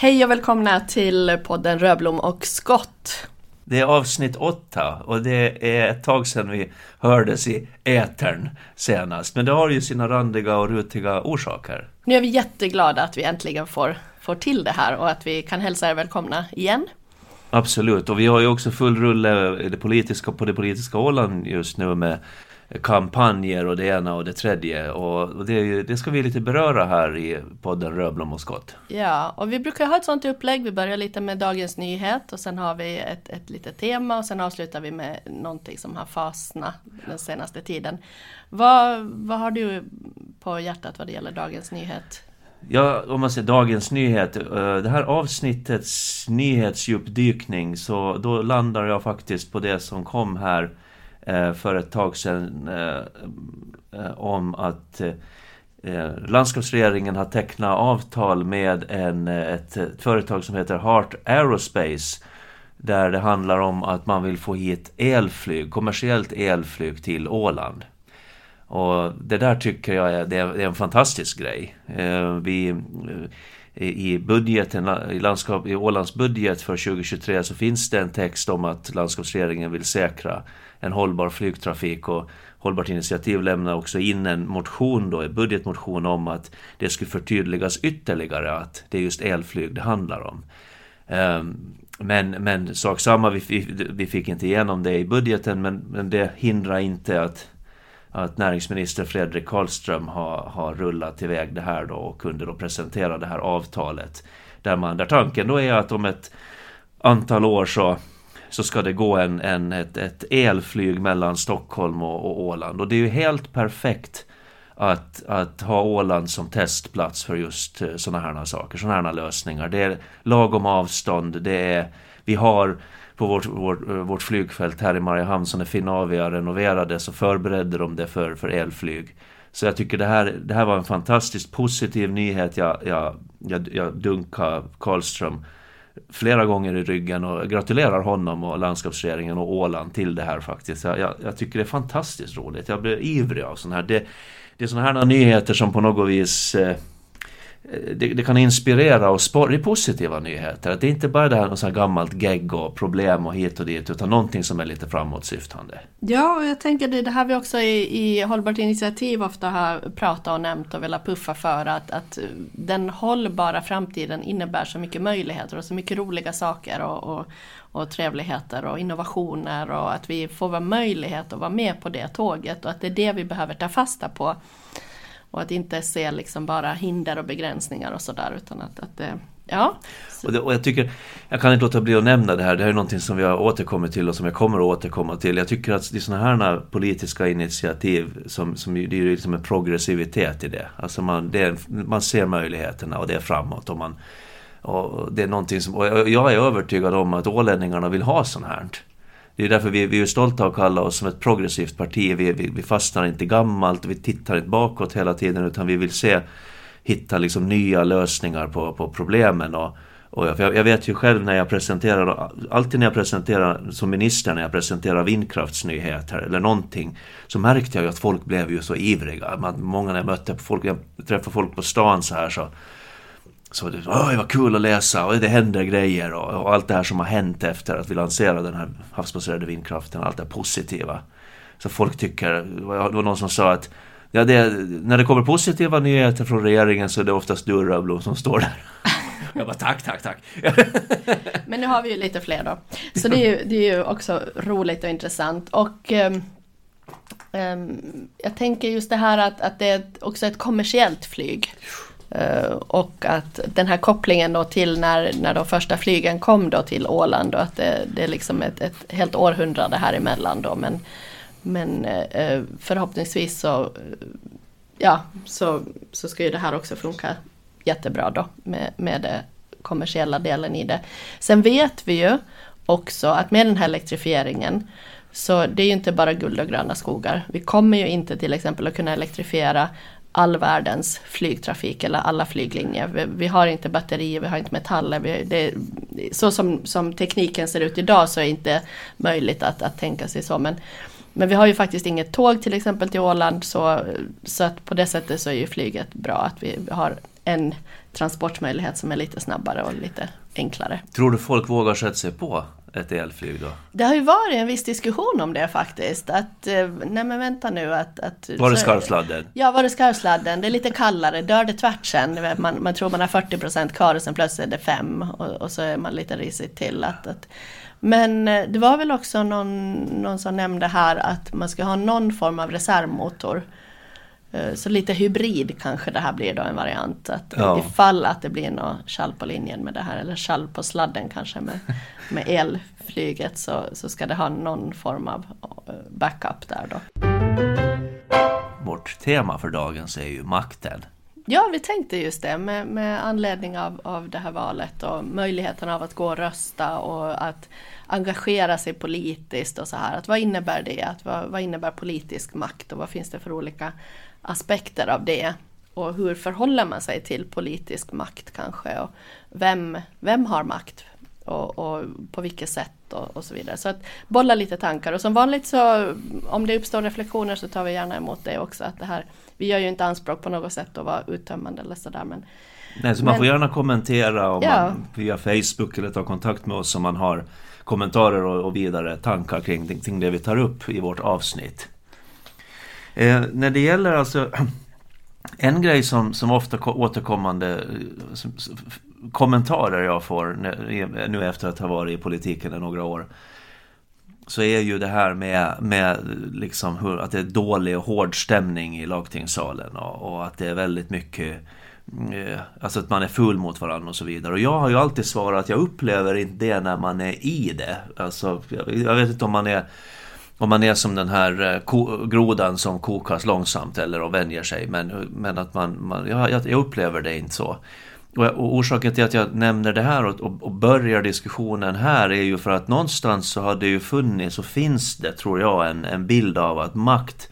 Hej och välkomna till podden Röblom och Skott. Det är avsnitt åtta och det är ett tag sedan vi hördes i ätern senast. Men det har ju sina randiga och rutiga orsaker. Nu är vi jätteglada att vi äntligen får, får till det här och att vi kan hälsa er välkomna igen. Absolut, och vi har ju också full rulle det politiska, på det politiska Åland just nu med kampanjer och det ena och det tredje. Och det, det, ska vi lite beröra här i podden Röblom och skott. Ja, och vi brukar ha ett sånt upplägg. Vi börjar lite med dagens nyhet och sen har vi ett, ett litet tema och sen avslutar vi med någonting som har fastnat den senaste tiden. Vad, vad har du på hjärtat vad det gäller dagens nyhet? Ja, om man säger dagens nyhet. Eh, det här avsnittets nyhetsdjupdykning så då landar jag faktiskt på det som kom här Eh, för ett tag sedan eh, eh om att eh, landskapsregeringen har tecknat avtal med en, ett, ett företag som heter Heart Aerospace där det handlar om att man vill få hit elflyg, kommersiellt elflyg till Åland. Och det där tycker jag är, det är, en fantastisk grej. Vi, i budgeten, i, landskap, i Ålands budget för 2023 så finns det en text om att landskapsregeringen vill säkra en hållbar flygtrafik och Hållbart initiativ lämnar också in en motion då, en budgetmotion om att det skulle förtydligas ytterligare att det är just elflyg det handlar om. Ehm, men, men sak samma, vi, vi fick inte igenom det i budgeten men, men det hindrar inte att, att näringsminister Fredrik Karlström har, har rullat iväg det här då och kunde då presentera det här avtalet. Där, man, där tanken då är att om ett antal år så så ska det gå en, en, ett, ett elflyg mellan Stockholm och, och Åland. Och det är ju helt perfekt att, att ha Åland som testplats för just eh, sådana här saker, sådana här lösningar. Det är lagom avstånd, det är, vi har på vårt, vårt, eh, vårt flygfält här i Mariehamn som när Finavia renoverade så förberedde de det för, för elflyg. Så jag tycker det här, det här var en fantastiskt positiv nyhet. Jag, jag, jag, jag dunkar Karlström flera gånger i ryggen och gratulerar honom och landskapsregeringen och Åland till det här faktiskt. Jag, jag tycker det är fantastiskt roligt. Jag blir ivrig av sådana här. Det, det är sådana här nyheter som på något vis eh, Eh, det, det, kan inspirera och spara, det är positiva nyheter. Att det är inte bara det här något gammalt gegg och problem och hit och dit utan någonting som är lite framåtsyftande. Ja, och jag tänker det, det här vi också i, i Hållbart initiativ ofta har pratat och nämnt och velat puffa för att, att den hållbara framtiden innebär så mycket möjligheter och så mycket roliga saker och, och, och trevligheter och innovationer och att vi får vara möjlighet att vara med på det tåget och att det är det vi behöver ta fasta på. Och att inte se liksom bara hinder och begränsningar och sådär utan att, att det, ja. Och, det, och, jag tycker, jag kan inte låta bli att nämna det här, det här är någonting som vi har återkommit till och som jag kommer att återkomma till. Jag tycker att det är sådana här politiska initiativ som, som det är liksom en progressivitet i det. Alltså man, det är, man ser möjligheterna och det är framåt och man och det är någonting som, och jag är övertygad om att ålänningarna vill ha sånt här. Det är därför vi, vi är stolta att kalla oss som ett progressivt parti. Vi, vi, vi fastnar inte gammalt, vi tittar inte bakåt hela tiden utan vi vill se hitta liksom nya lösningar på, på problemen. Och, och jag, jag, vet ju själv när jag presenterar, alltid när jag presenterar som minister, när jag presenterar vindkraftsnyheter eller någonting, så märkte jag ju att folk blev ju så ivriga. Man, många när jag mötte folk, jag träffade folk på stan så här så så det Oj, vad kul att läsa och det händer grejer och, och, allt det här som har hänt efter att vi lanserade den här havsbaserade vindkraften, allt det positiva. Så folk tycker, det var någon som sa att ja, det, när det kommer positiva nyheter från regeringen så är det oftast du Röblom som står där. Jag bara tack, tack, tack. Men nu har vi ju lite fler då. Så det är ju, det är ju också roligt och intressant. Och um, um, jag tänker just det här att, att det är också ett kommersiellt flyg. Eh, och att den här kopplingen då till när, när de första flygen kom då till Åland och att det, det är liksom ett, ett helt århundrade här emellan då men, men eh, förhoppningsvis så, ja, så, så ska ju det här också funka jättebra då med, med den kommersiella delen i det. Sen vet vi ju också att med den här elektrifieringen så det är ju inte bara guld och gröna skogar. Vi kommer ju inte till exempel att kunna elektrifiera all världens flygtrafik eller alla flyglinjer. Vi, vi har inte batterier, vi har inte metaller. Vi, det, så som, som tekniken ser ut idag så är det inte möjligt att, att tänka sig så. Men, men vi har ju faktiskt inget tåg till exempel till Åland så, så att på det sättet så är ju flyget bra att vi har en transportmöjlighet som är lite snabbare och lite enklare. Tror du folk vågar sätta sig på ett elflyg då? Det har ju varit en viss diskussion om det faktiskt. Att, eh, nej men vänta nu att... att var det skarvsladden? Ja, var det skarvsladden? Det är lite kallare, dör det tvärt sen. Man, man tror man har 40% kvar och sen plötsligt är det 5 och, och så är man lite risigt till. Att, att, men eh, det var väl också någon, någon som nämnde här att man ska ha någon form av reservmotor. Eh, så lite hybrid kanske det här blir då en variant. Att ja. Ifall att det blir något skall på linjen med det här eller skall på sladden kanske med, med elflyget så, så ska det ha någon form av eh, backup där då. Vårt tema för dagen är ju makten. Ja, vi tänkte just det med, med anledning av, av det här valet och möjligheten av att gå och rösta och att engagera sig politiskt och så här. Att vad innebär det? Att vad, vad innebär politisk makt och vad finns det för olika aspekter av det? Och hur förhåller man sig till politisk makt kanske? Och vem, vem har makt? Och, och, på vilket sätt och, och, så vidare. Så att bolla lite tankar och som vanligt så om det uppstår reflektioner så tar vi gärna emot det också. Att det här, vi gör ju inte anspråk på något sätt att vara uttömmande eller sådär men Nej, så man får gärna kommentera om ja. man, via Facebook eller ta kontakt med oss om man har kommentarer och, och vidare tankar kring, kring det vi tar upp i vårt avsnitt. Eh, när det gäller alltså en grej som, som ofta återkommande eh, som, som, kommentarer jag får eh, nu efter att ha varit i politiken i några år så är ju det här med, med liksom hur, att det är dålig och hård stämning i lagtingssalen och, och att det är väldigt mycket mm, eh, Alltså att man är full mot varandra och så vidare. Och jag har ju alltid svarat att jag upplever inte det när man är i det. Alltså, jag vet inte om man är om man är som den här eh, grodan som kokas långsamt eller och vänjer sig. Men, men att man, man jag, jag upplever det inte så. Och, och orsaken till att jag nämner det här och, och, och, börjar diskussionen här är ju för att någonstans så har det ju funnits och finns det, tror jag, en, en bild av att makt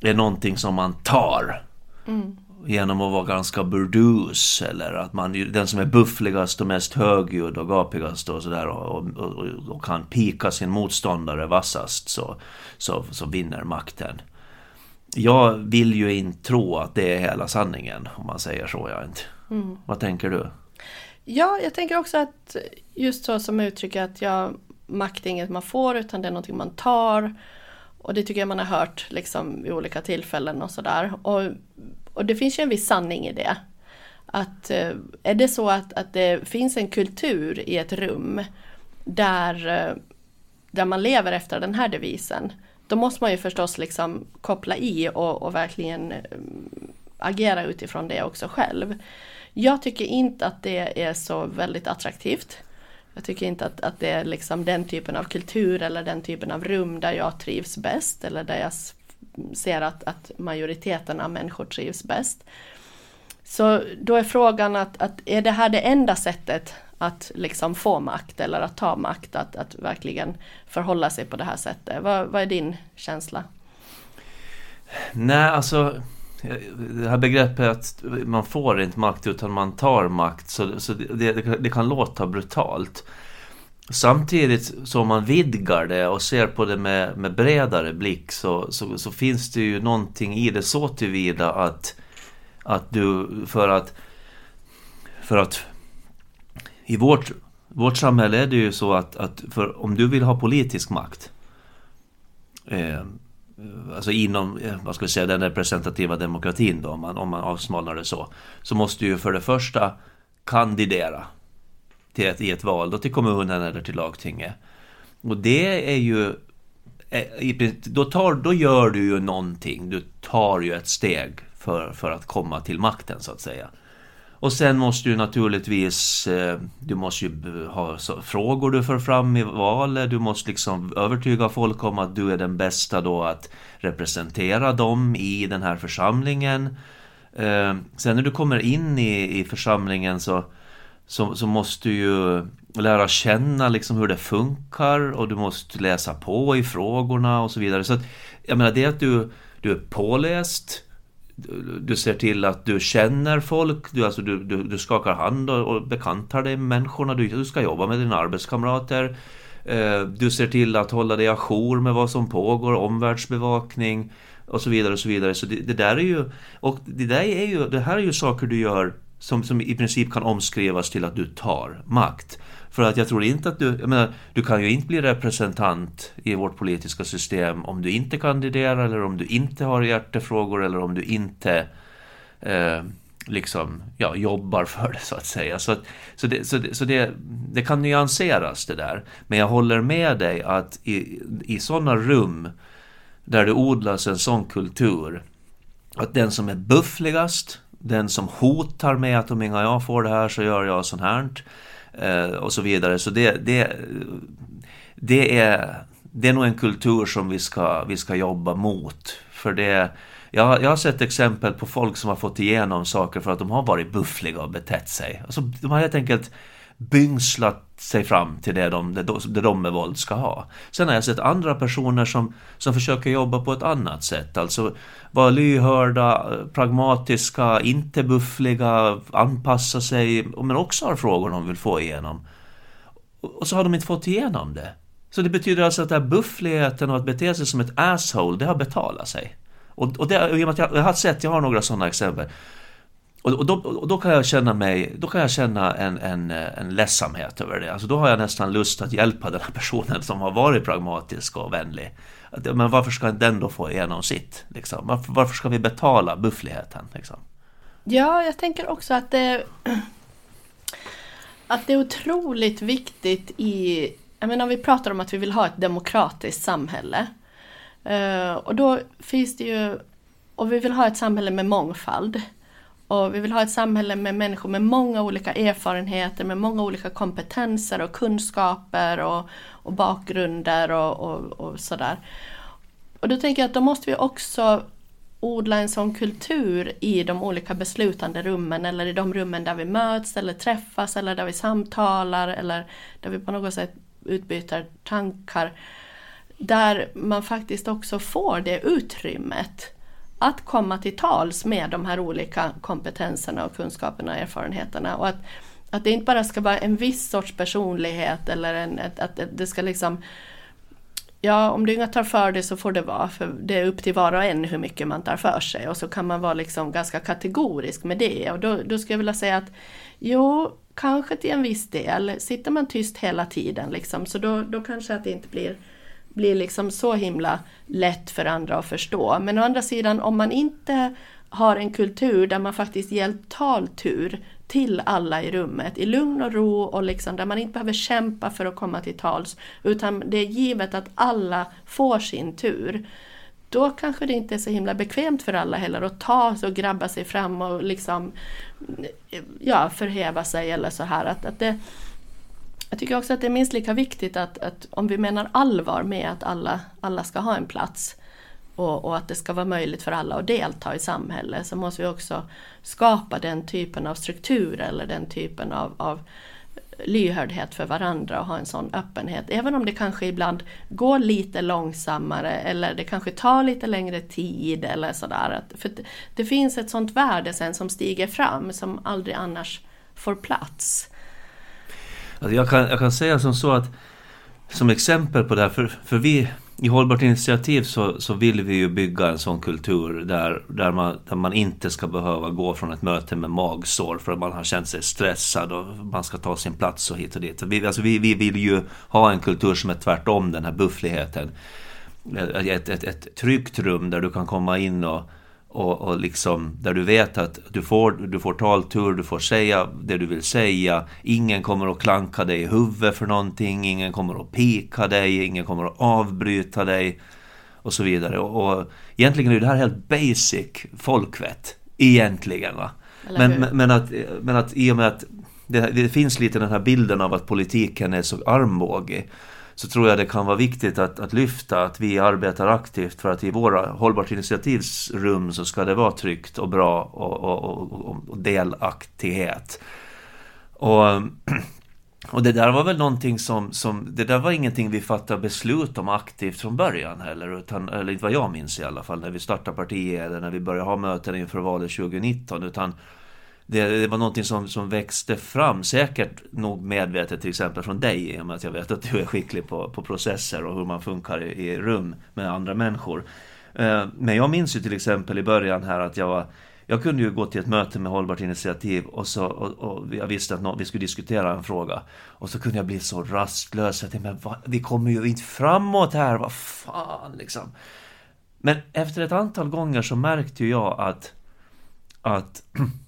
är någonting som man tar. Mm genom att vara ganska burdus eller att man den som är buffligast och mest högljudd och gapigast och sådär och, och, och, kan pika sin motståndare vassast så, så, så vinner makten. Jag vill ju inte tro att det är hela sanningen om man säger så. Jag inte. Mm. Vad tänker du? Ja, jag tänker också att just så som uttrycker att jag, makt är inget man får utan det är någonting man tar. Och det tycker jag man har hört liksom vid olika tillfällen och sådär. Och och det finns ju en viss sanning i det. Att eh, är det så att, att det finns en kultur i ett rum där, eh, där man lever efter den här devisen, då måste man ju förstås liksom koppla i och, och verkligen eh, agera utifrån det också själv. Jag tycker inte att det är så väldigt attraktivt. Jag tycker inte att, att det är liksom den typen av kultur eller den typen av rum där jag trivs bäst eller där jag ser att, att majoriteten av människor trivs bäst. Så då är frågan att, att är det här det enda sättet att liksom få makt eller att ta makt, att, att verkligen förhålla sig på det här sättet? Vad, vad är din känsla? Nej, alltså det här begreppet att man får inte makt utan man tar makt, så, så det, det, det kan låta brutalt. Samtidigt som man vidgar det och ser på det med, med bredare blick så, så, så, finns det ju någonting i det så tillvida att, att du för att för att i vårt, vårt samhälle är det ju så att, att för om du vill ha politisk makt eh, alltså inom eh, vad ska vi säga, den representativa demokratin då, om man, om man avsmalnar det så, så måste du ju för det första kandidera till ett, i ett val, då till kommunen eller till lagtinget. Och det är ju... Eh, då, tar, då gör du ju någonting, du tar ju ett steg för, för att komma till makten så att säga. Och sen måste du naturligtvis, eh, du måste ju ha frågor du för fram i valet, du måste liksom övertyga folk om att du är den bästa då att representera dem i den här församlingen. Eh, sen när du kommer in i, i församlingen så så, så måste du ju lära känna liksom hur det funkar och du måste läsa på i frågorna och så vidare. Så att, jag menar det att du, du är påläst, du ser till att du känner folk, du, alltså du, du, du skakar hand och, och bekantar dig med människorna, du, du ska jobba med dina arbetskamrater. Eh, du ser till att hålla dig ajour med vad som pågår, omvärldsbevakning. och så vidare och så vidare. Så det, det, där är ju, och det där är ju, det här är ju saker du gör som, som i princip kan omskrivas till att du tar makt. För att jag tror inte att du, jag menar, du kan ju inte bli representant i vårt politiska system om du inte kandiderar eller om du inte har hjärtefrågor eller om du inte eh, liksom, ja, jobbar för det så att säga. Så, så, det, så, det, så det, det kan nyanseras det där. Men jag håller med dig att i, i sådana rum där det odlas en sån kultur, att den som är buffligast, den som hotar med att om inga jag får det här så gör jag sånt här eh, och så vidare. Så det, det, det, är, det är nog en kultur som vi ska, vi ska jobba mot. För det, jag, jag har sett exempel på folk som har fått igenom saker för att de har varit buffliga och betett sig. Alltså, de har helt enkelt byngslat sig fram till det de, det, det de med våld ska ha. Sen har jag sett andra personer som, som försöker jobba på ett annat sätt. Alltså vara lyhörda, pragmatiska, inte buffliga, anpassa sig, men också har frågor de vill få igenom. Och så har de inte fått igenom det. Så det betyder alltså att den här buffligheten och att bete sig som ett asshole, det har betalat sig. Och, och, det, och jag, jag har sett, jag har några sådana exempel. Och, och, då, och då kan jag känna mig, då kan jag känna en, en, en ledsamhet över det. Alltså då har jag nästan lust att hjälpa den här personen som har varit pragmatisk och vänlig. Men varför ska den då få igenom sitt? Liksom? Varför, varför ska vi betala buffligheten? Liksom? Ja, jag tänker också att det, att det är otroligt viktigt i... Jag menar, om vi pratar om att vi vill ha ett demokratiskt samhälle. Eh, och då finns det ju... Och vi vill ha ett samhälle med mångfald. Och vi vill ha ett samhälle med människor med många olika erfarenheter, med många olika kompetenser och kunskaper och, och bakgrunder och, och, och sådär. Och då tänker jag att då måste vi också odla en sån kultur i de olika beslutande rummen eller i de rummen där vi möts eller träffas eller där vi samtalar eller där vi på något sätt utbyter tankar. Där man faktiskt också får det utrymmet att komma till tals med de här olika kompetenserna och kunskaperna och erfarenheterna. Och att, att det inte bara ska vara en viss sorts personlighet eller en, att, att det ska liksom Ja, om du inte tar för dig så får det vara, för det är upp till var och en hur mycket man tar för sig. Och så kan man vara liksom ganska kategorisk med det. Och då, då skulle jag vilja säga att jo, kanske till en viss del, sitter man tyst hela tiden liksom, så då, då kanske att det inte blir blir liksom så himla lätt för andra att förstå. Men å andra sidan om man inte har en kultur där man faktiskt ger taltur till alla i rummet i lugn och ro och liksom där man inte behöver kämpa för att komma till tals utan det är givet att alla får sin tur. Då kanske det inte är så himla bekvämt för alla heller att ta sig och grabba sig fram och liksom ja, förhäva sig eller så här. Att, att det, jag tycker också att det är minst lika viktigt att, att om vi menar allvar med att alla, alla ska ha en plats och, och, att det ska vara möjligt för alla att delta i samhället så måste vi också skapa den typen av struktur eller den typen av, av lyhördhet för varandra och ha en sån öppenhet. Även om det kanske ibland går lite långsammare eller det kanske tar lite längre tid eller sådär. För det, det finns ett sånt värde sen som stiger fram som aldrig annars får plats. Alltså jag, kan, jag kan säga som så att som exempel på det här, för, för vi i Hållbart initiativ så, så vill vi ju bygga en sån kultur där, där, man, där man inte ska behöva gå från ett möte med magsår för att man har känt sig stressad och man ska ta sin plats och hit och dit. Vi, alltså vi, vi vill ju ha en kultur som är tvärtom den här buffligheten. Ett, ett, ett tryggt rum där du kan komma in och och, och liksom, där du vet att du får, du får taltur, du får säga det du vill säga. Ingen kommer att klanka dig i huvudet för någonting, ingen kommer att pika dig, ingen kommer att avbryta dig och så vidare. Och, och egentligen är det här helt basic folkvett. Egentligen va. Men, men, att, men att i och med att det, det finns lite den här bilden av att politiken är så armbågig så tror jag det kan vara viktigt att, att lyfta att vi arbetar aktivt för att i våra hållbart initiativsrum så ska det vara tryggt och bra och, och, och, och delaktighet. Och, och det där var väl någonting som, som, det där var ingenting vi fattade beslut om aktivt från början heller, utan, eller inte vad jag minns i alla fall, när vi startade partiet eller när vi började ha möten inför valet 2019, utan det, det, var någonting som, som växte fram, säkert nog medvetet till exempel från dig, i och med att jag vet att du är skicklig på, på processer och hur man funkar i, i rum med andra människor. Eh, men jag minns ju till exempel i början här att jag var jag kunde ju gå till ett möte med Hållbart initiativ och, så, och, och jag visste att vi skulle diskutera en fråga. Och så kunde jag bli så rastlös. Jag tänkte, men va, vi kommer ju inte framåt här, vad fan liksom. Men efter ett antal gånger så märkte jag att, att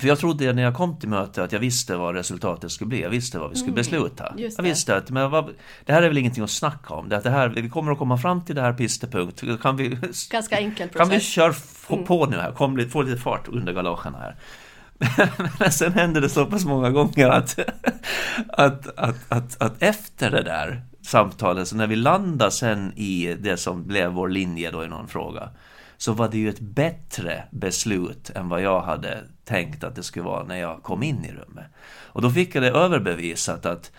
För jag trodde när jag kom till mötet att jag visste vad resultatet skulle bli. Jag visste vad vi skulle mm, besluta. jag visste att men vad, det här är väl ingenting att snacka om. Det, att det här, vi kommer att komma fram till det här pistepunkt. Kan vi, Ganska enkel process. Kan vi köra mm. på nu här? Kom, få lite fart under galoscherna här. Men sen hände det så pass många gånger att, att, att, att, att efter det där samtalet, så när vi landade sen i det som blev vår linje då i någon fråga, så var det ju ett bättre beslut än vad jag hade tänkt att det skulle vara när jag kom in i rummet. Och då fick jag det överbevisat att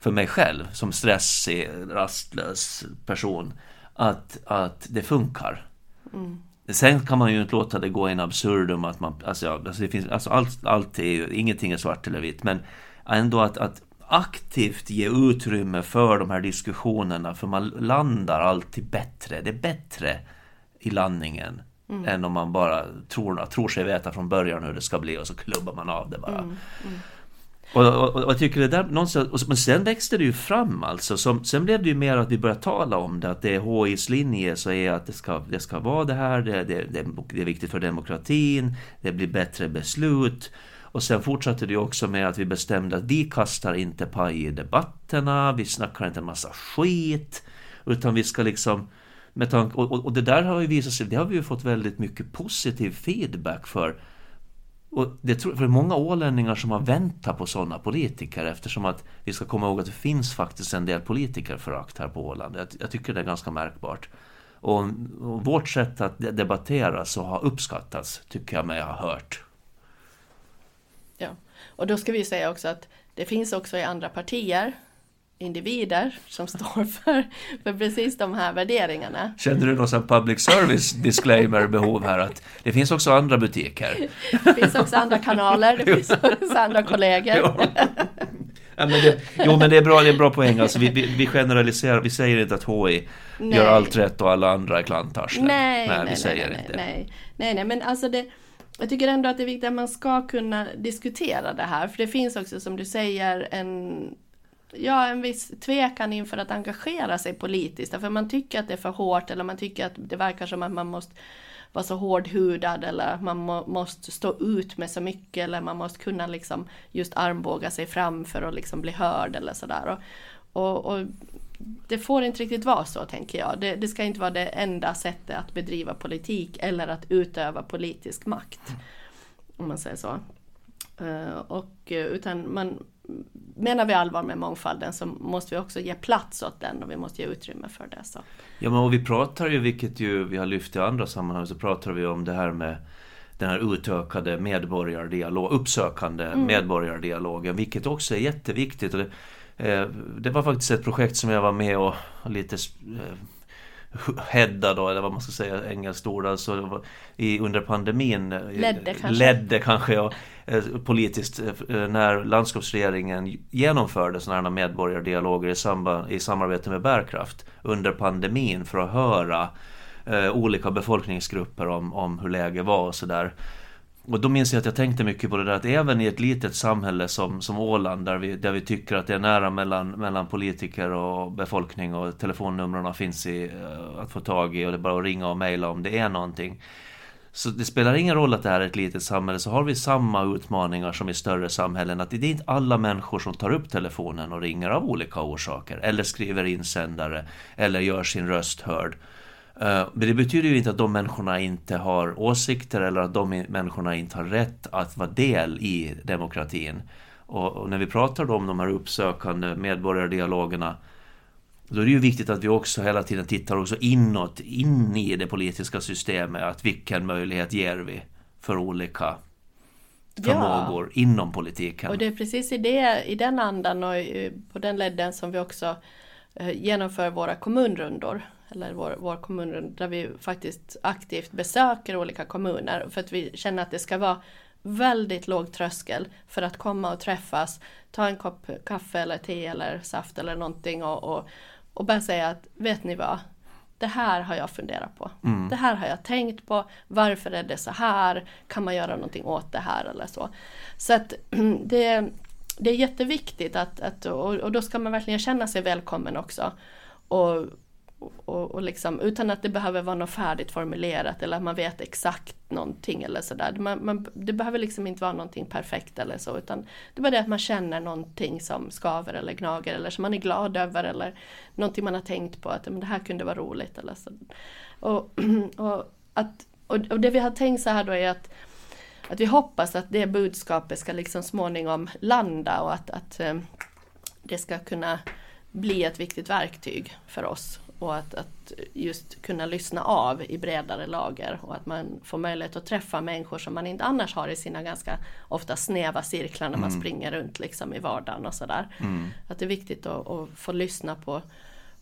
för mig själv som stressig, rastlös person att, att det funkar. Mm. Sen kan man ju inte låta det gå in absurdum att man, alltså, alltså det finns, alltså allt, allt är ju, ingenting är svart eller vitt, men ändå att, att aktivt ge utrymme för de här diskussionerna, för man landar alltid bättre. Det är bättre i landningen mm. än om man bara tror, tror sig veta från början hur det ska bli och så klubbar man av det bara. Mm. Mm. Och, och, och, jag tycker det där någonstans, men sen växte det ju fram alltså. Som, sen blev det ju mer att vi började tala om det, att det är HIs linje så är att det ska, det ska vara det här, det, det, det, är viktigt för demokratin, det blir bättre beslut. Och sen fortsatte det också med att vi bestämde att vi kastar inte paj i debatterna, vi snackar inte en massa skit, utan vi ska liksom med tanke, och, och, det där har ju visat sig, det har vi ju fått väldigt mycket positiv feedback för. Och det är för många ålänningar som har väntat på sådana politiker eftersom att vi ska komma ihåg att det finns faktiskt en del politikerförakt här på Åland. Jag, jag tycker det är ganska märkbart. Och, och, vårt sätt att debattera så har uppskattats, tycker jag mig ha hört. Ja, och då ska vi säga också att det finns också i andra partier individer som står för, för precis de här värderingarna. Känner du någon public service disclaimer behov här att det finns också andra butiker? Det finns också andra kanaler, det finns också andra kollegor. Ja, men det, jo men det är bra, det är bra poäng. Alltså, vi, vi, vi generaliserar, vi säger inte att HI nej. gör allt rätt och alla andra är klantarslen. Nej, nej, nej, vi säger nej, inte nej, nej, nej, men alltså det jag tycker ändå att det är viktigt att man ska kunna diskutera det här, för det finns också som du säger en ja, en viss tvekan inför att engagera sig politiskt. För man tycker att det är för hårt eller man tycker att det verkar som att man måste vara så hårdhudad eller man må, måste stå ut med så mycket eller man måste kunna liksom just armbåga sig fram för att liksom bli hörd eller sådär. Och, och, och, det får inte riktigt vara så tänker jag. Det, det, ska inte vara det enda sättet att bedriva politik eller att utöva politisk makt. Om man säger så. Eh, och, eh, utan man, menar vi allvar med mångfalden så måste vi också ge plats åt den och vi måste ge utrymme för det. Så. Ja men och vi pratar ju, vilket ju vi har lyft i andra sammanhang, så pratar vi om det här med den här utökade medborgardialog, uppsökande mm. medborgardialogen, vilket också är jätteviktigt. Och det, eh, det var faktiskt ett projekt som jag var med och lite eh, hedda då, eller vad man ska säga, engelskt ord, alltså i, under pandemin eh, ledde kanske, ledde kanske ja, eh, politiskt eh, när landskapsregeringen genomförde sådana här medborgardialoger i, samband, i samarbete med Bärkraft under pandemin för att höra eh, olika befolkningsgrupper om, om hur läget var och sådär. Och då minns jag att jag tänkte mycket på det där att även i ett litet samhälle som, som Åland där vi, där vi tycker att det är nära mellan, mellan politiker och befolkning och telefonnumren finns i, eh, att få tag i och det är bara att ringa och mejla om det är någonting. Så det spelar ingen roll att det här är ett litet samhälle så har vi samma utmaningar som i större samhällen att det är inte alla människor som tar upp telefonen och ringer av olika orsaker eller skriver insändare eller gör sin röst hörd. Eh, men det betyder ju inte att de människorna inte har åsikter eller att de människorna inte har rätt att vara del i demokratin. Och, när vi pratar om de här uppsökande medborgardialogerna då är det ju viktigt att vi också hela tiden tittar också inåt, in i det politiska systemet. Att vilken möjlighet ger vi för olika förmågor ja. inom politiken. Och det är precis i, det, i den andan och på den ledden som vi också eh, genomför våra kommunrundor eller vår, vår kommun, där vi faktiskt aktivt besöker olika kommuner för att vi känner att det ska vara väldigt låg tröskel för att komma och träffas, ta en kopp kaffe eller te eller saft eller någonting och, och, och bara säga att vet ni vad, det här har jag funderat på. Mm. Det här har jag tänkt på. Varför är det så här? Kan man göra någonting åt det här eller så? Så att det, det är jätteviktigt att, att och, och då ska man verkligen känna sig välkommen också. Och, och, och liksom, utan att det behöver vara något färdigt formulerat eller att man vet exakt någonting eller sådär. Man, man, det behöver liksom inte vara någonting perfekt eller så utan det är bara det att man känner någonting som skaver eller gnager eller som man är glad över eller någonting man har tänkt på att men det här kunde vara roligt eller så. Och, och, att, och, och det vi har tänkt så här då är att att vi hoppas att det budskapet ska liksom småningom landa och att, att eh, det ska kunna bli ett viktigt verktyg för oss och att, att just kunna lyssna av i bredare lager och att man får möjlighet att träffa människor som man inte annars har i sina ganska ofta snäva cirklar när man Mm. springer runt liksom i vardagen och sådär. Mm. Att det är viktigt att, att få lyssna på,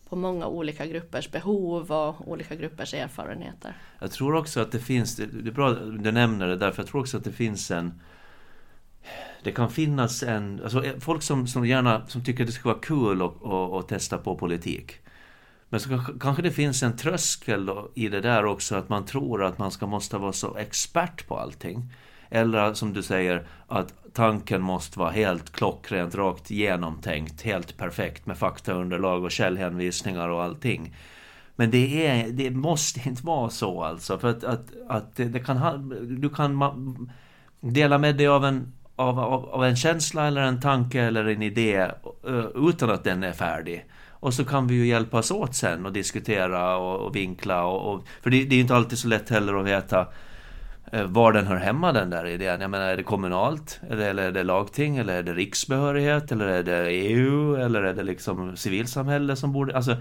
på många olika gruppers behov och olika gruppers erfarenheter. Jag tror också att det finns, det är bra att du nämner det därför jag tror också att det finns en det kan finnas en, alltså folk som, som gärna, som tycker det ska vara kul att, att, att testa på politik. Men så kanske, det finns en tröskel då i det där också att man tror att man ska måste vara så expert på allting. Eller som du säger, att tanken måste vara helt klockrent, rakt genomtänkt, helt perfekt med faktaunderlag och källhänvisningar och allting. Men det, är, det måste inte vara så alltså. För att, att, att det, kan ha, du kan dela med dig av en, av, av, av en känsla eller en tanke eller en idé utan att den är färdig. Och så kan vi ju hjälpas åt sen och diskutera och, och vinkla och, och för det, det är ju inte alltid så lätt heller att veta eh, var den hör hemma den där idén. Jag menar, är det kommunalt? Eller, eller är det lagting? Eller är det riksbehörighet? Eller är det EU? Eller är det liksom civilsamhälle som borde... Alltså,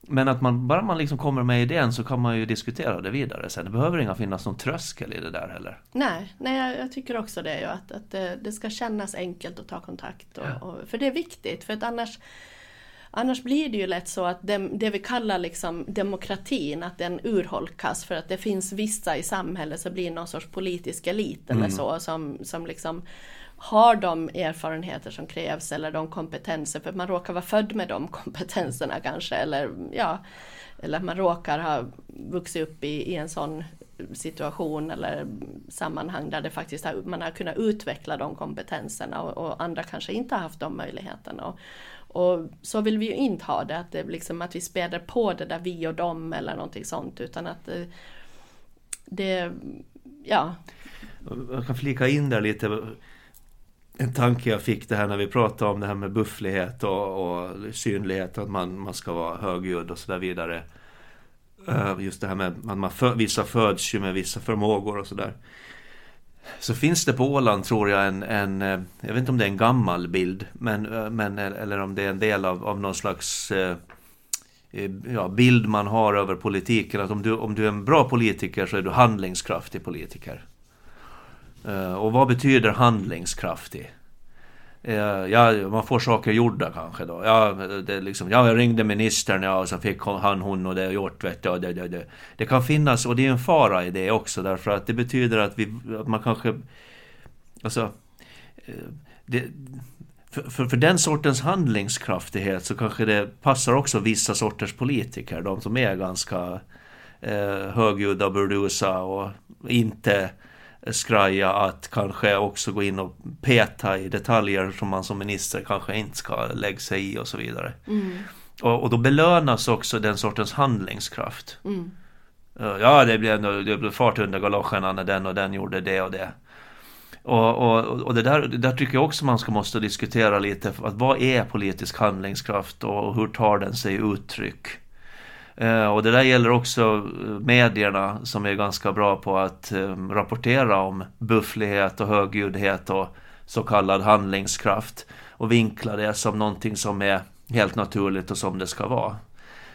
men att man, bara man liksom kommer med idén så kan man ju diskutera det vidare sen. Det behöver inga finnas någon tröskel i det där heller. Nej, nej jag, jag tycker också det. ju, Att, att det, det ska kännas enkelt att ta kontakt. Och, Ja. och, för det är viktigt. För att annars, annars blir det ju lätt så att det, det vi kallar liksom demokratin, att den urholkas. För att det finns vissa i samhället som blir någon sorts politisk elit eller Mm. så. Som, som liksom har de erfarenheter som krävs eller de kompetenser. För man råkar vara född med de kompetenserna kanske. Eller, ja, eller att man råkar ha vuxit upp i, i en sån situation eller sammanhang där det faktiskt har, man har kunnat utveckla de kompetenserna och, och andra kanske inte har haft de möjligheterna. Och, och så vill vi ju inte ha det, att, det liksom, att vi späder på det där vi och dem eller någonting sånt utan att det, det ja, Jag kan flika in där lite en tanke jag fick det här när vi pratade om det här med bufflighet och, och synlighet, att man, man ska vara högljudd och så där vidare. Eh, just det här med att man för, vissa föds ju med vissa förmågor och sådär. Så finns det på Åland tror jag en, en, eh, jag vet inte om det är en gammal bild, men, eh, men eh, eller om det är en del av, av någon slags eh, ja, bild man har över politiken. Att om du, om du är en bra politiker så är du handlingskraftig politiker. Eh, och vad betyder handlingskraftig? Eh, ja, man får saker gjorda kanske då. Ja, det liksom, ja, jag ringde ministern ja, och så fick han, hon och det gjort. Vet du, det, det, det. det kan finnas, och det är en fara i det också, därför att det betyder att, vi, att man kanske... Alltså... Eh, det, för, för, för den sortens handlingskraftighet så kanske det passar också vissa sorters politiker. De som är ganska eh, högljudda och burdusa och inte skraja att kanske också gå in och peta i detaljer som man som minister kanske inte ska lägga sig i och så vidare. mm, Och, och då belönas också den sortens handlingskraft. mm, Eh, Ja, det blev, det blev fart under galoscherna när den och den gjorde det och det. Och, och, och det, där, det där tycker jag också man ska måste diskutera lite. Att vad är politisk handlingskraft och hur tar den sig uttryck? Eh, och det där gäller också eh, medierna som är ganska bra på att eh, rapportera om bufflighet och högljuddhet och så kallad handlingskraft. Och vinkla det som någonting som är helt naturligt och som det ska vara.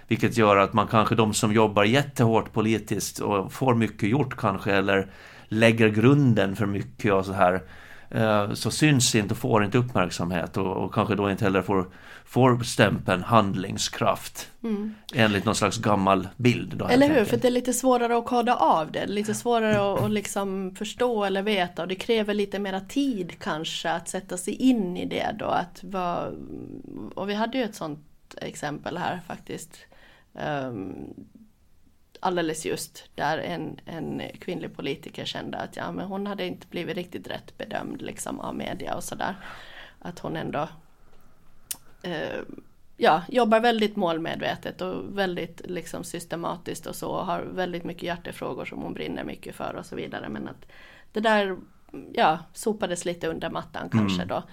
Vilket gör att man kanske, de som jobbar jättehårt politiskt och får mycket gjort kanske, eller lägger grunden för mycket och så här, så syns inte och får inte uppmärksamhet och, och kanske då inte heller får, får stämpeln handlingskraft mm. enligt någon slags gammal bild. Då, Eller hur? För det är lite svårare att koda av det. Lite svårare att, att liksom förstå eller veta och det kräver lite mera tid kanske att sätta sig in i det då. Att vara, och vi hade ju ett sånt exempel här faktiskt. ehm, alldeles just där en, en kvinnlig politiker kände att ja, men hon hade inte blivit riktigt rätt bedömd liksom, av media och sådär. Att hon ändå eh, ja, jobbar väldigt målmedvetet och väldigt liksom, systematiskt och så och har väldigt mycket hjärtefrågor som hon brinner mycket för och så vidare. Men att det där ja, sopades lite under mattan kanske mm. då.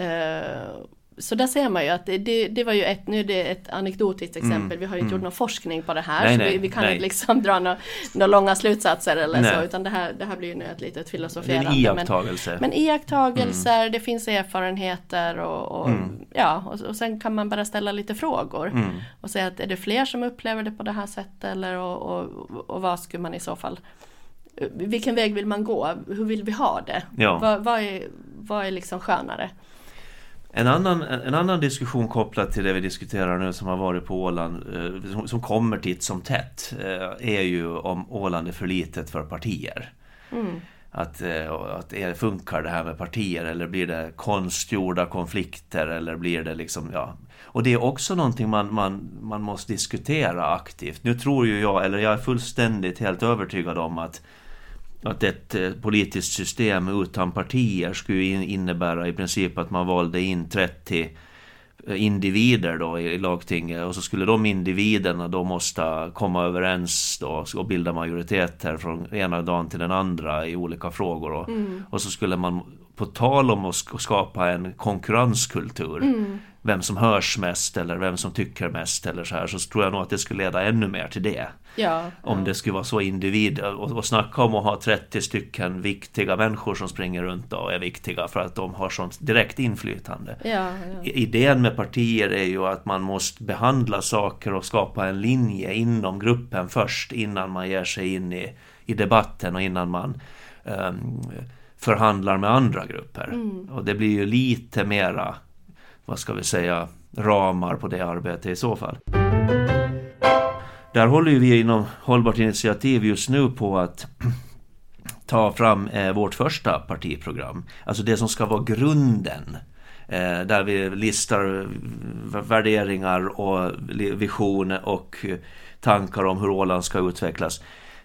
Eh, så där ser man ju att det, det, var ju ett, nu är det ett anekdotiskt mm, exempel, mm, vi har ju inte mm. gjort någon forskning på det här nej, så nej, vi, vi, kan nej. inte liksom dra några, några långa slutsatser eller så utan det här, det här blir ju nu ett litet filosoferande. Iakttagelser. Men, men iakttagelser, mm. det finns erfarenheter och, och mm. ja och, och, sen kan man bara ställa lite frågor mm. och säga att är det fler som upplever det på det här sättet eller och, och, och vad skulle man i så fall vilken väg vill man gå? Hur vill vi ha det? Ja. Vad, vad, är, vad är liksom skönare? En annan, en annan diskussion kopplat till det vi diskuterar nu som har varit på Åland, eh, som, som kommer titt som tätt, eh, är ju om Åland är för litet för partier. Mm. Att, eh, att är, funkar det här med partier eller blir det konstgjorda konflikter eller blir det liksom, ja. Och det är också någonting man, man, man måste diskutera aktivt. Nu tror ju jag, eller jag är fullständigt helt övertygad om att att ett eh, politiskt system utan partier skulle innebära i princip att man valde in 30 eh, individer då i lagtinget och så skulle de individerna då måste komma överens då och bilda majoriteter från ena dagen till den andra i olika frågor och, mm. och så skulle man på tal om att skapa en konkurrenskultur mm vem som hörs mest eller vem som tycker mest eller så här så tror jag nog att det skulle leda ännu mer till det. Ja, om ja. det skulle vara så individ och, och snacka om att ha 30 stycken viktiga människor som springer runt och är viktiga för att de har sånt direkt inflytande. Ja, Idén med partier är ju att man måste behandla saker och skapa en linje inom gruppen först innan man ger sig in i, i debatten och innan man um, förhandlar med andra grupper. Mm. Och det blir ju lite mera vad ska vi säga, ramar på det arbetet i så fall. Där håller ju vi inom Hållbart initiativ just nu på att ta fram eh, vårt första partiprogram. Alltså det som ska vara grunden. Eh, där vi listar eh, värderingar och visioner och tankar om hur Åland ska utvecklas.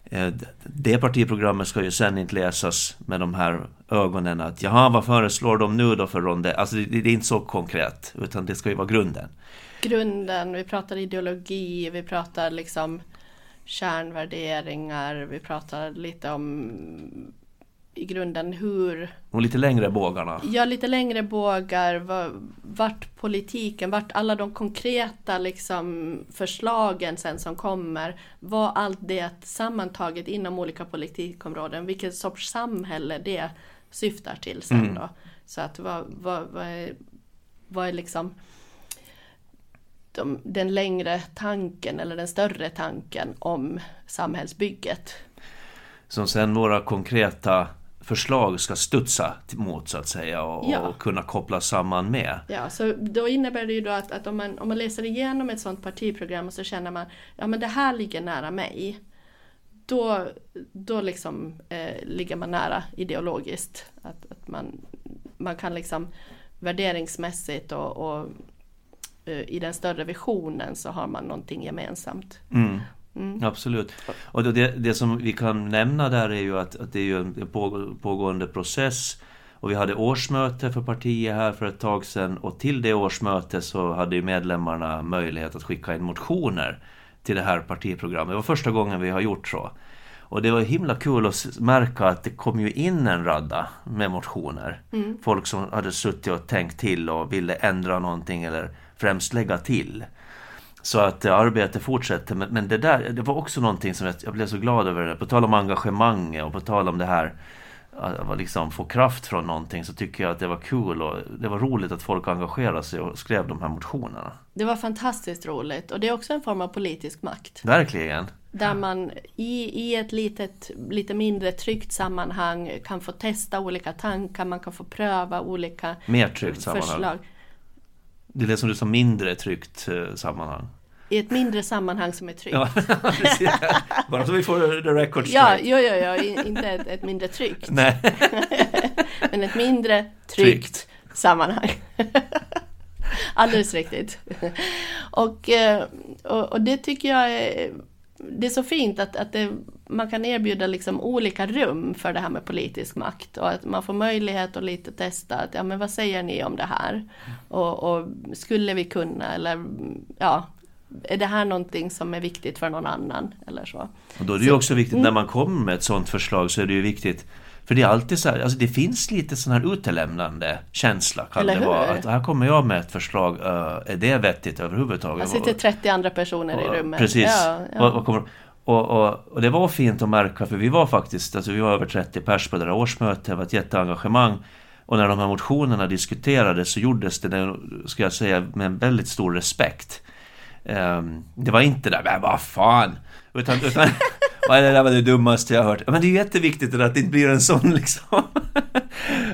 Eh, det partiprogrammet ska ju sen inte läsas med de här ögonen att jaha, vad föreslår de nu då för ronde? Alltså det, det är inte så konkret, utan det ska ju vara grunden. Grunden, vi pratar ideologi, vi pratar liksom kärnvärderingar, vi pratar lite om i grunden hur... Och lite längre bågarna. Ja, lite längre bågar. Vart politiken, vart alla de konkreta liksom, förslagen sen som kommer. Vad allt det sammantaget inom olika politikområden, vilket sorts samhälle det syftar till sen mm. då. Så att vad, vad, vad, är, vad är liksom de, den längre tanken eller den större tanken om samhällsbygget. Som sen våra konkreta förslag ska studsa mot så att säga och, ja. och, kunna kopplas samman med. Ja, så då innebär det ju då att, att om, man, om man läser igenom ett sådant partiprogram och så känner man ja men det här ligger nära mig. Då, då liksom eh, ligger man nära ideologiskt. Att, att man, man kan liksom värderingsmässigt och, och i den större visionen så har man någonting gemensamt. Mm. Mm. Absolut. Och det, det som vi kan nämna där är ju att, att det är en pågående process. Och vi hade årsmöte för partiet här för ett tag sedan och till det årsmötet så hade ju medlemmarna möjlighet att skicka in motioner till det här partiprogrammet. Det var första gången vi har gjort så. Och det var himla kul att märka att det kom ju in en radda med motioner. Mm. Folk som hade suttit och tänkt till och ville ändra någonting eller främst lägga till. Så att arbetet fortsätter. Men, men, det där, det var också någonting som jag, jag, blev så glad över. Det. På tal om engagemang och på tal om det här att liksom få kraft från någonting så tycker jag att det var kul och det var roligt att folk engagerade sig och skrev de här motionerna. Det var fantastiskt roligt och det är också en form av politisk makt. Verkligen. Där man i, i ett litet, lite mindre tryggt sammanhang kan få testa olika tankar, man kan få pröva olika Mer tryggt förslag. Sammanhang. Det det som du sa, mindre tryggt eh, sammanhang. I ett mindre sammanhang som är tryggt. Ja, Bara så vi får the record straight. Ja, ja, ja, ja. inte ett, ett mindre tryggt. Nej. Men ett mindre tryggt, tryggt. sammanhang. Alldeles riktigt. Och, eh, och, och, det tycker jag är det är så fint att, att det, man kan erbjuda liksom olika rum för det här med politisk makt och att man får möjlighet att lite testa att ja men vad säger ni om det här? Och, och skulle vi kunna eller ja, är det här någonting som är viktigt för någon annan? Eller så. Och då är det ju också viktigt när man kommer med ett sådant förslag så är det ju viktigt för det är alltid så här, alltså det finns lite sån här utelämnande känsla kan Eller det vara. Att här kommer jag med ett förslag, uh, är det vettigt överhuvudtaget? Här sitter 30 andra personer i Och- rummet. Precis. Ja, ja. Vad- vad kommer, och, och, och det var fint att märka för vi var faktiskt, alltså vi var över 30 pers på det där årsmötet, det var ett jätteengagemang. Och när de här motionerna diskuterades så gjordes det, ska jag säga, med en väldigt stor respekt. Um, det var inte där, men vad fan! Utan, utan det där var det dummaste jag har hört. Men det är ju jätteviktigt att det inte blir en sån liksom.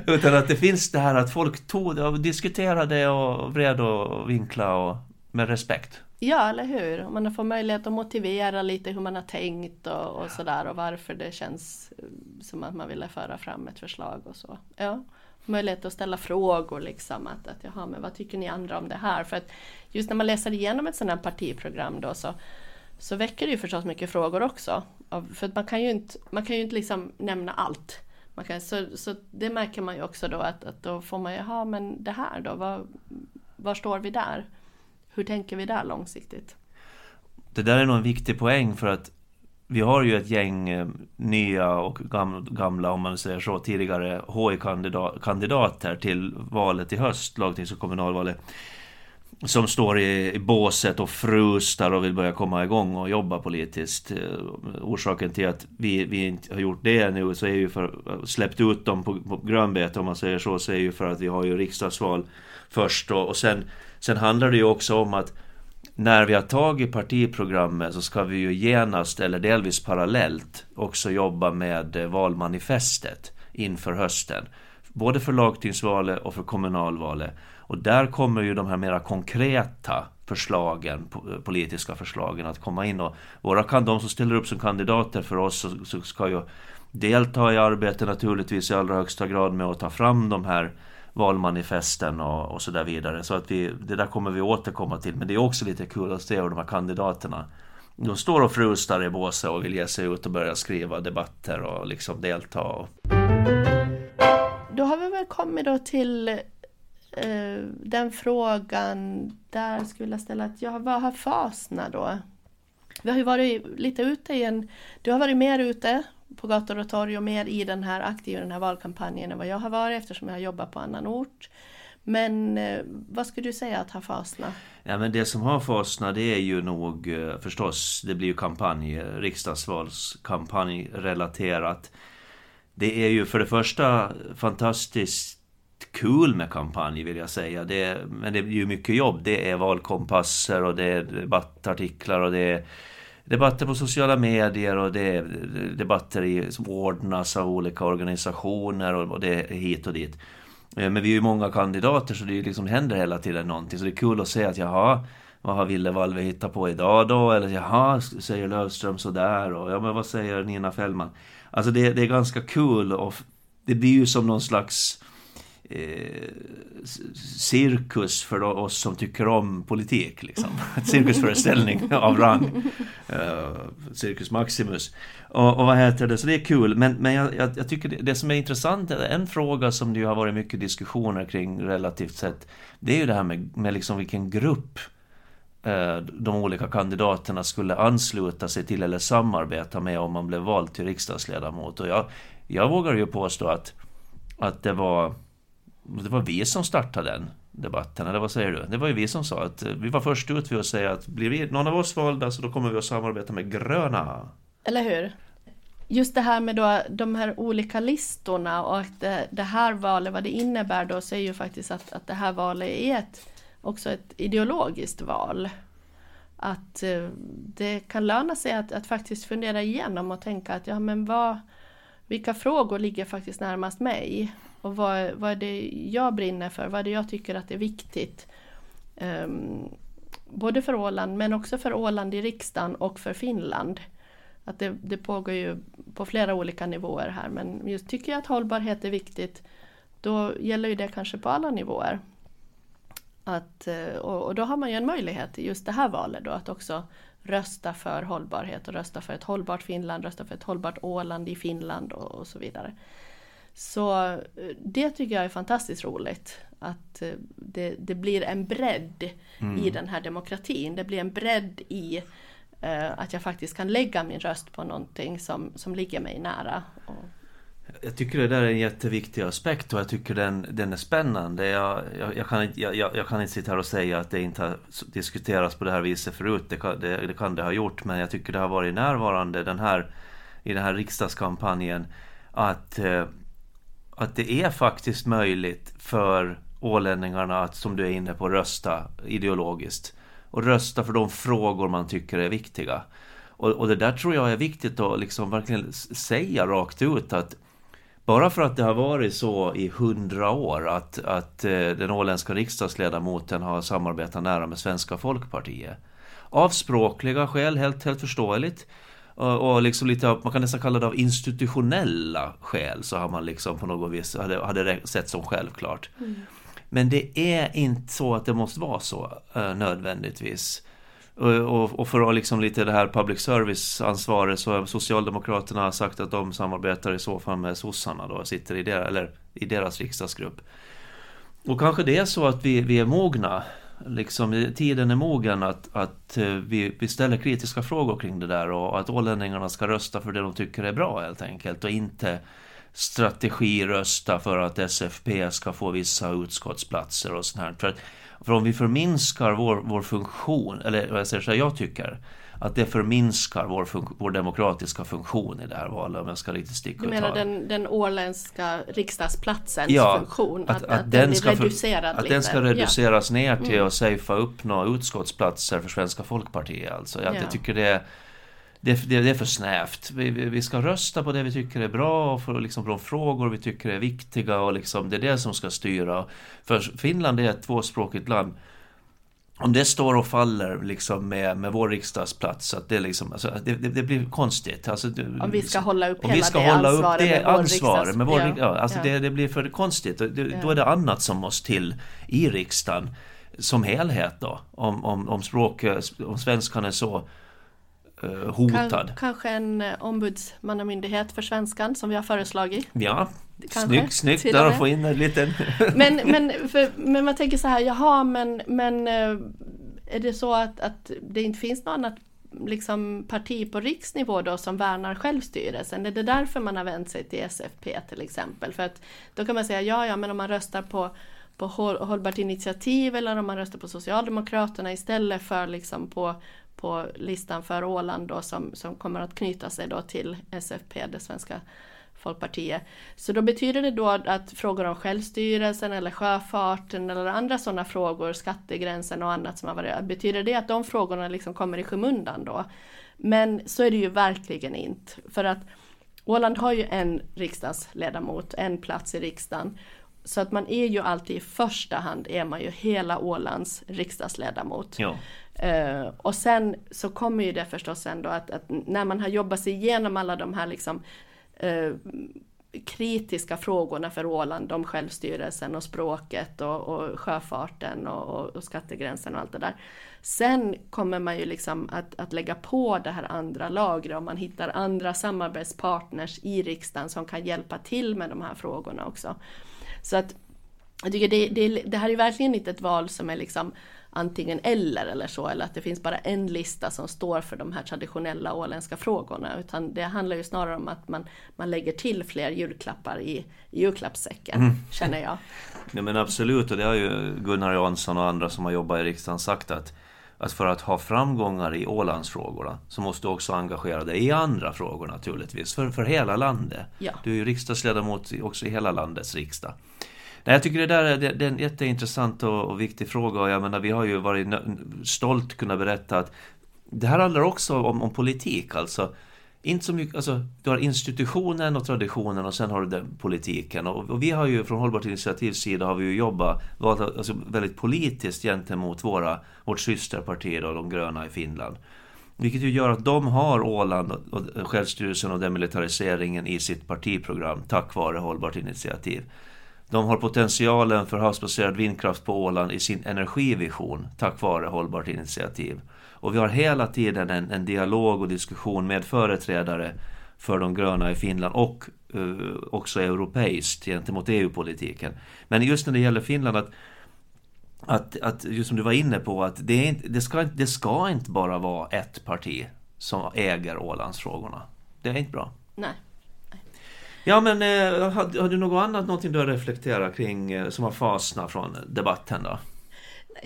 utan att det finns det här att folk tog det och diskuterade och vred och vinkla och med respekt. Ja, eller hur? Och Man får möjlighet att motivera lite hur man har tänkt och, och sådär och varför det känns eh, som att man ville föra fram ett förslag och så. Ja. Möjlighet att ställa frågor liksom att, att jaha, men vad tycker ni andra om det här? För att just när man läser igenom ett sådant här partiprogram då så, så väcker det ju förstås mycket frågor också. För att man kan ju inte, man kan ju inte liksom nämna allt. Man kan, så, så det märker man ju också då att, att då får man ju, jaha men det här då, var, var står vi där? Hur tänker vi där långsiktigt? Det där är nog en viktig poäng för att vi har ju ett gäng eh, nya och gamla, om man säger så, tidigare HI-kandidater till valet i höst, lagtings och kommunalvalet. Som står i, i båset och frustar och vill börja komma igång och jobba politiskt. Eh, orsaken till att vi, vi inte har gjort det nu så är ju för släppt ut dem på, på grönbete om man säger så, så är ju för att vi har ju riksdagsval först och, och sen, sen handlar det ju också om att när vi har tagit partiprogrammet så ska vi ju genast eller delvis parallellt också jobba med eh, valmanifestet inför hösten. Både för lagtingsvalet och för kommunalvalet. Och där kommer ju de här mera konkreta förslagen, eh, politiska förslagen att komma in. Och våra, kan- de som ställer upp som kandidater för oss så, så ska ju delta i arbetet naturligtvis i allra högsta grad med att ta fram de här valmanifesten och, och så där vidare. Så att vi, det där kommer vi återkomma till. Men det är också lite kul att se hur de här kandidaterna de står och frustar i båset och vill ge sig ut och börja skriva debatter och liksom delta. Och, Då har vi väl kommit då till eh, den frågan där skulle jag ställa att ja, vad har Fasna då? Vi har ju varit lite ute i en, du har varit mer ute på gator och torg och mer i den här aktiva den här valkampanjen än vad jag har varit eftersom jag har jobbat på annan ort. Men eh, vad skulle du säga att har fastnat? Ja men det som har fastnat det är ju nog eh, förstås, det blir ju kampanj, riksdagsvalskampanj relaterat. Det är ju för det första fantastiskt kul med kampanj vill jag säga. Det men det blir ju mycket jobb. Det är valkompasser och det är debattartiklar och det är debatter på sociala medier och det är debatter i, som ordnas av olika organisationer och, och det är hit och dit. Eh, men vi är ju många kandidater så det liksom händer hela tiden någonting. Så det är kul att se att jaha, vad har Ville Valve hittat på idag då? Eller jaha, säger Löfström sådär? Och ja, men vad säger Nina Fällman? Alltså det, det är ganska kul och det blir ju som någon slags eh, cirkus för oss som tycker om politik. Liksom. Cirkusföreställning av rang. Eh, Cirkus Maximus. Och, och vad heter det, så det är kul. Men, men jag, jag, jag tycker det, det som är intressant, en fråga som det ju har varit mycket diskussioner kring relativt sett, det är ju det här med, med liksom vilken grupp eh, de olika kandidaterna skulle ansluta sig till eller samarbeta med om man blev vald till riksdagsledamot. Och jag, jag vågar ju påstå att, att det var det var vi som startade den debatten, eller vad säger du? Det var ju vi som sa att eh, vi var först ut med att säga att blir vi, någon av oss valda så då kommer vi att samarbeta med gröna. Eller hur? Just det här med då, de här olika listorna och att det, det här valet, vad det innebär då, så är ju faktiskt att, att det här valet är ett, också ett ideologiskt val. Att eh, det kan löna sig att, att faktiskt fundera igenom och tänka att ja men vad, vilka frågor ligger faktiskt närmast mig? Och vad, vad är det jag brinner för? Vad är det jag tycker att är viktigt? Um, både för Åland men också för Åland i riksdagen och för Finland. Att det, det pågår ju på flera olika nivåer här men just tycker jag att hållbarhet är viktigt då gäller ju det kanske på alla nivåer. Att, eh, och, och då har man ju en möjlighet i just det här valet då att också rösta för hållbarhet och rösta för ett hållbart Finland, rösta för ett hållbart Åland i Finland och, och så vidare. Så eh, det tycker jag är fantastiskt roligt. Att eh, det, det blir en bredd mm. i den här demokratin. Det blir en bredd i uh, att jag faktiskt kan lägga min röst på någonting som, som ligger mig nära. Och... Jag tycker det där är en jätteviktig aspekt och jag tycker den, den är spännande. Jag, jag, jag kan, jag, jag, kan inte sitta här och säga att det inte har diskuterats på det här viset förut. Det kan det, det kan det ha gjort men jag tycker det har varit närvarande den här, i den här riksdagskampanjen att att det är faktiskt möjligt för ålänningarna att, som du är inne på, rösta ideologiskt. Och rösta för de frågor man tycker är viktiga. Och, och det där tror jag är viktigt att liksom verkligen säga rakt ut att bara för att det har varit så i hundra år att, att eh, den åländska riksdagsledamoten har samarbetat nära med Svenska Folkpartiet. Av språkliga skäl, helt, helt förståeligt. Och, och liksom lite av, man kan nästan kalla det av institutionella skäl så har man liksom på något vis, hade, hade sett som självklart. Mm. Men det är inte så att det måste vara så uh, nödvändigtvis. Och, och, och, för att liksom lite det här public service-ansvaret så har Socialdemokraterna sagt att de samarbetar i så fall med sossarna då, sitter i, der, eller i deras riksdagsgrupp. Och kanske det är så att vi, vi är mogna liksom, tiden är mogen att, att eh, vi, vi ställer kritiska frågor kring det där och att ålänningarna ska rösta för det de tycker är bra helt enkelt och inte strategirösta för att SFP ska få vissa utskottsplatser och sånt här. För, för om vi förminskar vår, vår funktion, eller vad jag säger så här, jag tycker att det förminskar vår, vår demokratiska funktion i det här valet om jag ska riktigt sticka Du menar den, den åländska riksdagsplatsens ja, funktion? Att, att, att, att den, den ska reducerad Att den ska reduceras ja. ner till mm. att safea upp några utskottsplatser för Svenska Folkpartiet alltså. Jag, ja. jag tycker det det, det, det, är för snävt. Vi, vi, ska rösta på det vi tycker är bra och för liksom, de frågor vi tycker är viktiga och liksom, det är det som ska styra. För Finland är ett tvåspråkigt land om det står och faller liksom med, med vår riksdagsplats, att det, liksom, alltså, det, det, det blir konstigt. Alltså, om vi ska hålla upp hela vi ska det ansvaret upp det med vår ansvar med vår, ja. ja alltså ja. Det, det blir för konstigt. Det. Då är det annat som måste till i riksdagen som helhet då. Om, om, om, språk, om svenskan är så hotad. kanske en uh, ombudsmannamyndighet för svenskan som vi har föreslagit. Ja, snyggt, snyggt där att få in en liten... men, men, för, men man tänker så här, jaha men, men uh, är det så att, att det inte finns något annat liksom, parti på riksnivå då som värnar självstyrelsen? Är det därför man har vänt sig till SFP till exempel? För att då kan man säga, ja ja men om man röstar på på hållbart initiativ eller om man röstar på Socialdemokraterna istället för liksom på, på listan för Åland då som, som kommer att knyta sig då till SFP, det svenska Folkpartiet. Så då betyder det då att frågor om självstyrelsen eller sjöfarten eller andra sådana frågor, skattegränsen och annat som har varit, betyder det att de frågorna liksom kommer i skymundan då? Men så är det ju verkligen inte. För att Åland har ju en riksdagsledamot, en plats i riksdagen. Så att man är ju alltid i första hand är man ju hela Ålands riksdagsledamot. Ja. Uh, och sen så kommer ju det förstås ändå att, att, när man har jobbat sig igenom alla de här liksom uh, kritiska frågorna för Åland om självstyrelsen och språket och, och sjöfarten och, och, och, skattegränsen och allt det där. Sen kommer man ju liksom att, att lägga på det här andra lagret och man hittar andra samarbetspartners i riksdagen som kan hjälpa till med de här frågorna också. Så att jag tycker det, det, det här är verkligen inte ett val som är liksom antingen eller eller så, eller att det finns bara en lista som står för de här traditionella åländska frågorna, utan det handlar ju snarare om att man, man lägger till fler julklappar i, i julklappssäcken, mm. känner jag. Ja men absolut, och det har ju Gunnar Jansson och andra som har jobbat i riksdagen sagt att att för att ha framgångar i Ålandsfrågorna så måste du också engagera dig i andra frågor naturligtvis, för, för hela landet. Ja. Du är ju riksdagsledamot också i hela landets riksdag. Nej, jag tycker det där är, det, det är en jätteintressant och, och, viktig fråga och jag menar vi har ju varit stolt kunnat berätta att det här handlar också om, om politik alltså. Inte så mycket, alltså, du har institutionen och traditionen och sen har du den politiken. Och, och vi har ju från Hållbart initiativs sida har vi ju jobbat alltså, väldigt politiskt gentemot våra, vårt systerparti då, de gröna i Finland. Vilket ju gör att de har Åland och självstyrelsen och demilitariseringen i sitt partiprogram tack vare Hållbart initiativ. De har potentialen för havsbaserad vindkraft på Åland i sin energivision tack vare Hållbart initiativ. Och vi har hela tiden en, en dialog och diskussion med företrädare för de gröna i Finland och uh, också europeiskt gentemot EU-politiken. Men just när det gäller Finland att att, att just som du var inne på, att det, inte, det, ska, det ska inte bara vara ett parti som äger Ålandsfrågorna. Det är inte bra. Nej. Ja men eh, har, har, du något annat, någonting du har reflekterat kring eh, som har fastnat från debatten då?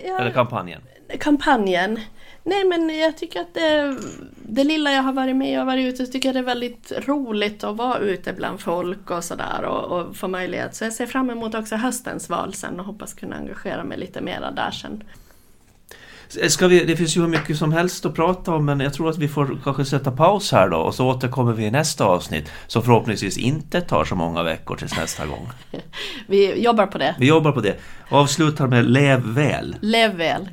Ja, Eller kampanjen? Kampanjen? Nej men jag tycker att det, det lilla jag har varit med och varit ute så tycker jag det är väldigt roligt att vara ute bland folk och sådär och, och få möjlighet. Så jag ser fram emot också höstens val sen och hoppas kunna engagera mig lite mera där sen. Ska vi, det finns ju hur mycket som helst att prata om men jag tror att vi får kanske sätta paus här då och så återkommer vi i nästa avsnitt som förhoppningsvis inte tar så många veckor tills nästa gång. vi jobbar på det. Vi jobbar på det. Avslutar med Lev väl. Lev väl.